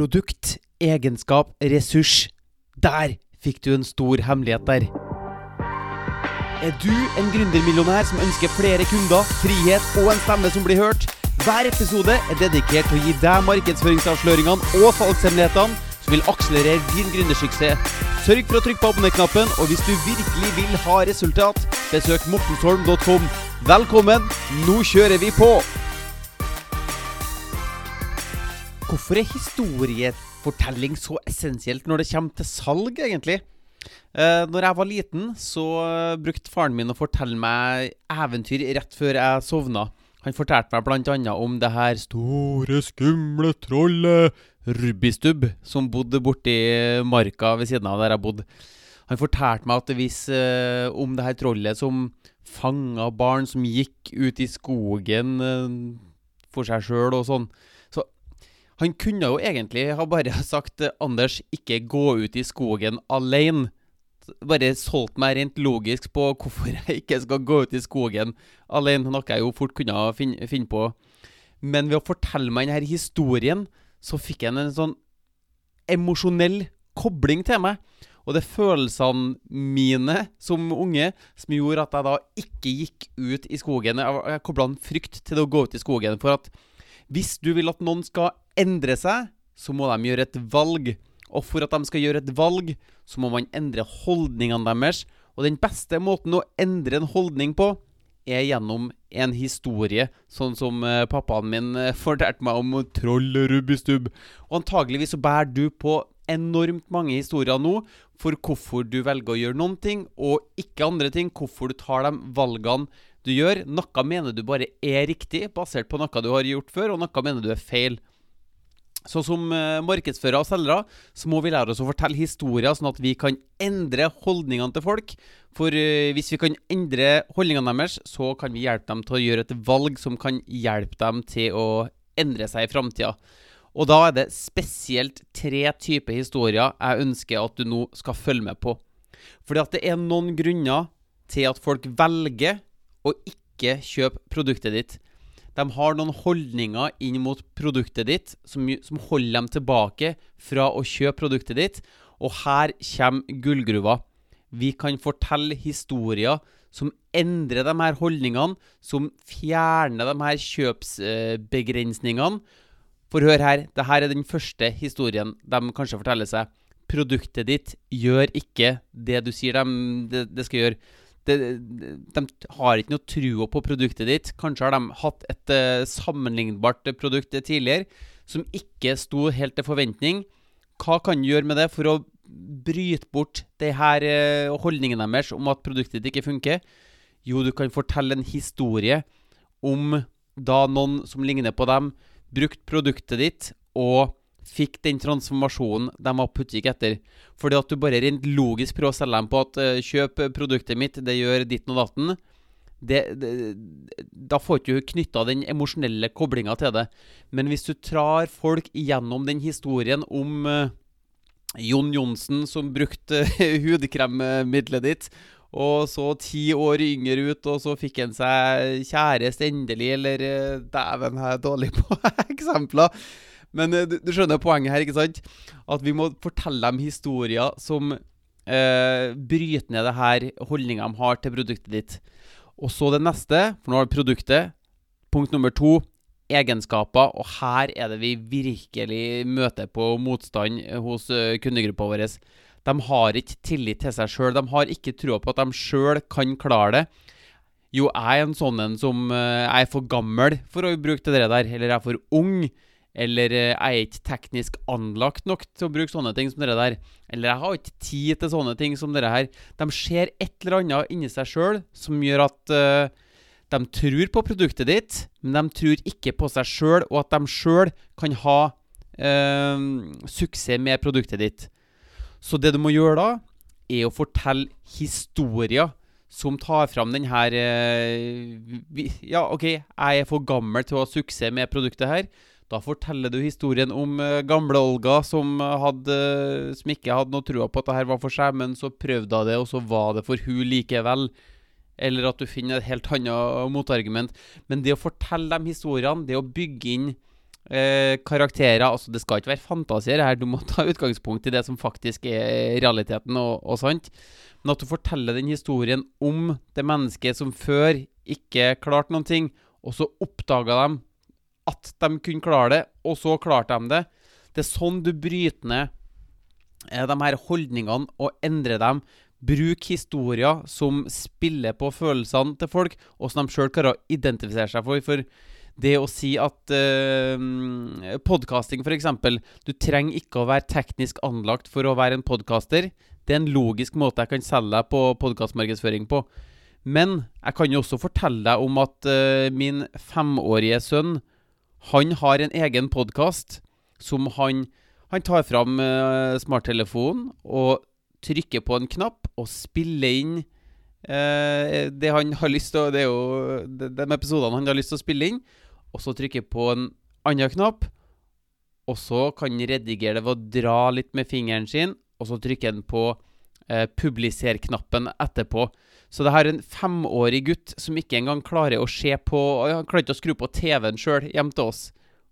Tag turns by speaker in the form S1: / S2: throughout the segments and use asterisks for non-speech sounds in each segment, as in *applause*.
S1: Produkt, egenskap, ressurs. Der fikk du en stor hemmelighet der. Er du en gründermillionær som ønsker flere kunder, frihet og en stemme som blir hørt? Hver episode er dedikert til å gi deg markedsføringsavsløringene og salgshemmelighetene som vil akselerere din gründersuksess. Sørg for å trykke på abonner-knappen, og hvis du virkelig vil ha resultat, besøk mortensholm.com. Velkommen, nå kjører vi på! Hvorfor er historiefortelling så essensielt når det kommer til salg, egentlig? Eh, når jeg var liten, så eh, brukte faren min å fortelle meg eventyr rett før jeg sovna. Han fortalte meg bl.a. om det her store, skumle trollet Rubistubb, som bodde borti marka ved siden av der jeg bodde. Han fortalte meg at det vis eh, om det her trollet som fanga barn som gikk ut i skogen eh, for seg sjøl og sånn. Han kunne jo egentlig ha bare *laughs* sagt 'Anders, ikke gå ut i skogen alene'. Bare solgt meg rent logisk på hvorfor jeg ikke skal gå ut i skogen alene, noe jeg jo fort kunne finne, finne på. Men ved å fortelle meg denne historien, så fikk jeg en sånn emosjonell kobling til meg. Og det er følelsene mine som unge som gjorde at jeg da ikke gikk ut i skogen. Jeg kobla en frykt til det å gå ut i skogen. For at hvis du vil at noen skal endre seg, så må de gjøre et valg. Og for at de skal gjøre et valg, så må man endre holdningene deres. Og den beste måten å endre en holdning på, er gjennom en historie, sånn som eh, pappaen min eh, *laughs* fortalte meg om troll og Rubistubb. Og antageligvis så bærer du på enormt mange historier nå for hvorfor du velger å gjøre noen ting, og ikke andre ting. Hvorfor du tar de valgene du gjør. Noe mener du bare er riktig, basert på noe du har gjort før, og noe mener du er feil. Så som uh, markedsførere og selgere så må vi lære oss å fortelle historier, sånn at vi kan endre holdningene til folk. For uh, hvis vi kan endre holdningene deres, så kan vi hjelpe dem til å gjøre et valg som kan hjelpe dem til å endre seg i framtida. Og da er det spesielt tre typer historier jeg ønsker at du nå skal følge med på. Fordi at det er noen grunner til at folk velger å ikke kjøpe produktet ditt. De har noen holdninger inn mot produktet ditt som, som holder dem tilbake fra å kjøpe produktet ditt. Og her kommer gullgruva. Vi kan fortelle historier som endrer de her holdningene, som fjerner de her kjøpsbegrensningene. For hør her, det her er den første historien de kanskje forteller seg. Produktet ditt gjør ikke det du sier de, det, det skal gjøre. De, de, har ikke noe trua på produktet ditt. Kanskje har de hatt et uh, sammenlignbart produkt tidligere som ikke sto helt til forventning. Hva kan du gjøre med det for å bryte bort det her uh, holdningen deres om at produktet ditt ikke funker? Jo, du kan fortelle en historie om da noen som ligner på dem, brukt produktet ditt og fikk den transformasjonen de har puttet etter. Fordi at du bare rent logisk prøver å selge dem på at uh, kjøp produktet mitt, det gjør ditten og datten. Det, det, da får ikke du knytta den emosjonelle koblinga til det. Men hvis du trar folk gjennom den historien om uh, Jon Johnsen som brukte *laughs* hudkremmiddelet ditt, og så ti år yngre ut, og så fikk han seg kjæreste endelig, eller Dæven, jeg er dårlig på *laughs* eksempler. Men uh, du, du, skjønner poenget her, ikke sant? At vi må fortelle dem historier som eh, bryter ned det her holdninga de har til produktet ditt. Og så det neste, for nå har vi produktet. Punkt nummer to egenskaper, og her er det vi virkelig møter på motstand hos kundegruppa vår. De har ikke tillit til seg sjøl. De har ikke trua på at de sjøl kan klare det. Jo, jeg er en sånn en som jeg er for gammel for å bruke det der, eller jeg er for ung. Eller uh, jeg er ikke teknisk anlagt nok til å bruke sånne ting som det der. Eller jeg har ikke tid til sånne ting som det her. De ser et eller annet inni seg sjøl som gjør at uh, de tror på produktet ditt, men de tror ikke på seg sjøl, og at de sjøl kan ha suksess med produktet ditt. Så det du må gjøre da, er å fortelle historier som tar fram den her eh, Ja, OK, jeg er for gammel til å ha suksess med produktet her. Da forteller du historien om uh, gamle Olga som, hadde, som ikke hadde noe trua på at det her var for seg, men så prøvde hun det, og så var det for hun likevel. Eller at du finner et helt annet motargument. Men det å fortelle de historiene, det å bygge inn eh, karakterer. Altså, det skal ikke være fantasier her. Du må ta utgangspunkt i det som faktisk er realiteten og, og sant. Men at du forteller den historien om det mennesket som før ikke klarte noen ting, og så oppdaga de at de kunne klare det, og så klarte de det. Det er sånn du bryter ned eh, de her holdningene og endrer dem. Bruk historier som spiller på følelsene til folk, og som de sjøl å identifisere seg for. For det å si at eh, podkasting, f.eks. Du trenger ikke å være teknisk anlagt for å være en podkaster. Det er en logisk måte jeg kan selge deg på podkastmarkedsføring på. Men jeg kan jo også fortelle deg om at eh, min femårige sønn Han har en egen podkast som han Han tar fram uh, smarttelefonen og trykker på en knapp og spiller inn uh, det han har lyst til Det er jo de, de episodene han har lyst til å spille inn og så trykker på en annen knapp. Og så kan han redigere det ved å dra litt med fingeren sin, og så trykker han på eh, publiser-knappen etterpå. Så det her er en femårig gutt som ikke engang klarer å se på Han klarer ikke å skru på TV-en sjøl hjemme til oss.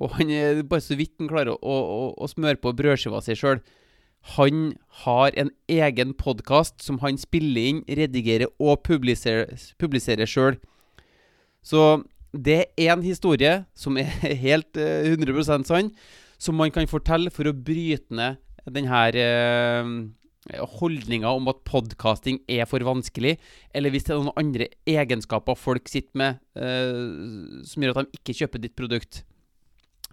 S1: Og han er bare så vidt han klarer å, å, å smøre på brødskiva si sjøl. Han har en egen podkast som han spiller inn, redigerer og publiserer sjøl. Så det er en historie som er *laughs* helt uh, eh, 100% sann, som man kan fortelle for å bryte ned denne uh, holdninga om at podkasting er for vanskelig, eller hvis det er noen andre egenskaper folk sitter med eh, som gjør at de ikke kjøper ditt produkt.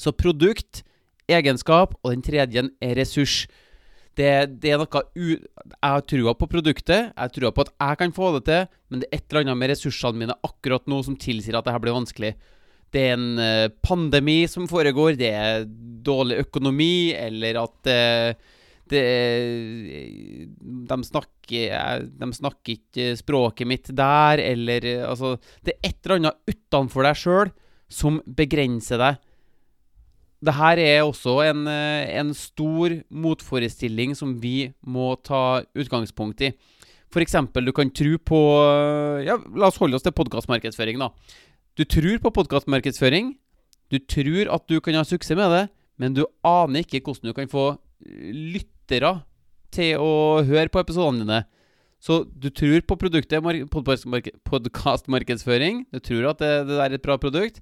S1: Så produkt, egenskap, og den tredje er ressurs. Det, det, er noe u Jeg har trua på produktet, jeg har trua på at jeg kan få det til, men det er et eller annet med ressursene mine akkurat nå som tilsier at dette blir vanskelig. Det er en uh, pandemi som foregår, det er dårlig økonomi, eller at uh, det, de, snakker, de snakker ikke språket mitt der, eller Altså Det er et eller annet utenfor deg sjøl som begrenser deg det her er også en, eh, en, stor motforestilling som vi må ta utgangspunkt i. F.eks. du kan tro på eh, ja, La oss holde oss til podkastmarkedsføring, da. Du tror på podkastmarkedsføring. Du tror at du kan ha suksess med det, men du aner ikke hvordan du kan få lyttere til å høre på episodene dine. Så du tror på produktet podkastmarkedsføring. Du tror at det, det er et bra produkt.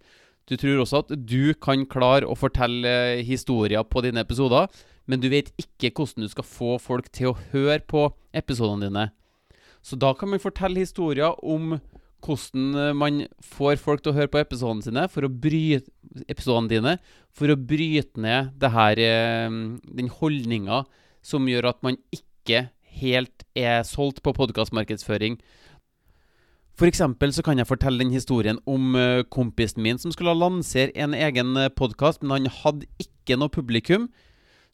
S1: Du tror også at du kan klare å fortelle historier på dine episoder, men du vet ikke hvordan du skal få folk til å høre på episodene dine. Så da kan man fortelle historier om hvordan man får folk til å høre på episodene sine for å bryte, episodene dine for å bryte ned det her, eh, den holdninga som gjør at man ikke helt er solgt på podkastmarkedsføring. Eksempel så kan jeg fortelle den historien om uh, kompisen min som skulle lansere en egen eh, podkast, men han hadde ikke noe publikum.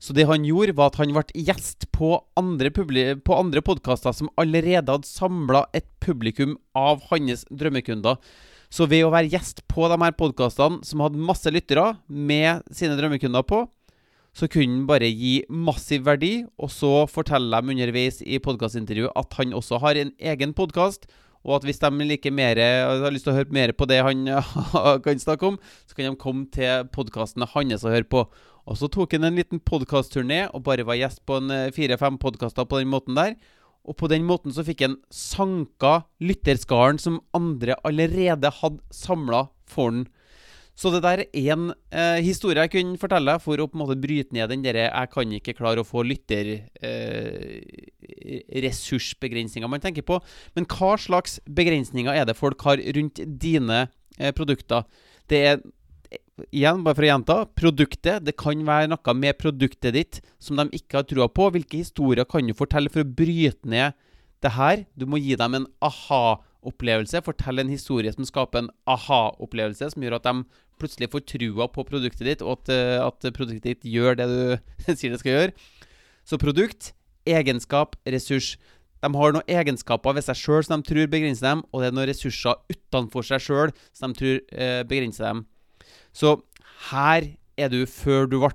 S1: Så det han gjorde, var at han ble gjest på andre, på andre podkaster som allerede hadde samla et publikum av hans drømmekunder. Så ved å være gjest på de her podkastene som hadde masse lyttere med sine drømmekunder på, så kunne han bare gi massiv verdi, og så fortelle dem underveis i podkastintervjuet at han også har en egen podkast og at hvis de liker mer, har lyst til å høre mer på det han *laughs* kan snakke om, så kan de komme til podkasten hans og høre på. Og så tok han en liten podkastturné og bare var gjest på eh, fire-fem podkaster på den måten der. Og på den måten så fikk han sanka lytterskaren som andre allerede hadde samla for han. Så det der er en eh, historie jeg kunne fortelle for å på en måte bryte ned den derre 'jeg kan ikke klare å få lytterressursbegrensninger' eh, man tenker på. Men hva slags begrensninger er det folk har rundt dine eh, produkter? Det er Igjen, bare for å gjenta. Produktet. Det kan være noe med produktet ditt som de ikke har trua på. Hvilke historier kan du fortelle for å bryte ned det her? Du må gi dem en aha-opplevelse. Fortell en historie som skaper en aha-opplevelse, som gjør at de plutselig får trua på produktet ditt, og at, eh, at produktet ditt gjør det du *laughs* sier det skal gjøre. Så produkt, egenskap, ressurs. De har noen egenskaper ved seg sjøl som de tror begrenser dem, og det er noen ressurser utenfor seg sjøl som de tror eh, begrenser dem. Så her er du før du ble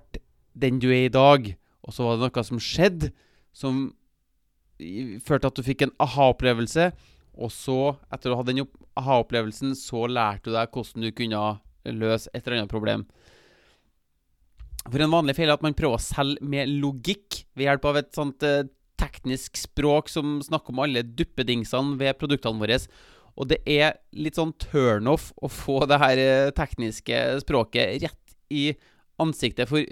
S1: den du er i dag. Og så var det noe som skjedde, som førte at du fikk en aha-opplevelse. Og så, etter å ha den aha-opplevelsen, så lærte du deg hvordan du kunne løse et eller annet problem. For en vanlig feil er at man prøver å selge med logikk ved hjelp av et sånt eh, teknisk språk som snakker om alle duppedingsene ved produktene våre. Og det er litt sånn turnoff å få det her eh, tekniske språket rett i ansiktet. For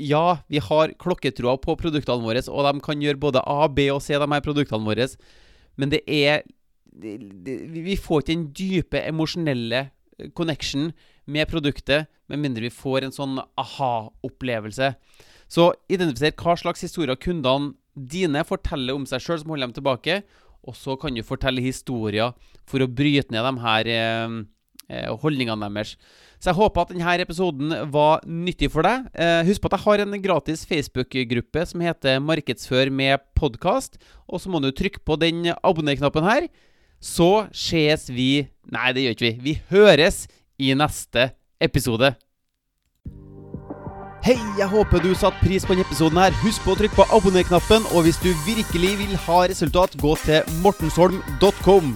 S1: ja, vi har klokketroa på produktene våre, og de kan gjøre både A, B og C, de her produktene våre. Men det er Vi får ikke den dype emosjonelle eh, connection med produktet, med mindre vi får en sånn aha-opplevelse. Så identifiser hva slags historier kundene dine forteller om seg sjøl, som holder dem tilbake. Og så kan du fortelle historier for å bryte ned de her eh, eh, holdningene deres. Så jeg håper at denne episoden var nyttig for deg. Eh, husk på at jeg har en gratis Facebook-gruppe som heter Markedsfør med podkast. Og så må du trykke på den abonner-knappen her. Så ses vi Nei, det gjør ikke vi. Vi høres i neste episode. Hei, jeg håper du satte pris på denne episoden. her Husk på å trykke på abonner-knappen. Og hvis du virkelig vil ha resultat, gå til mortensholm.com.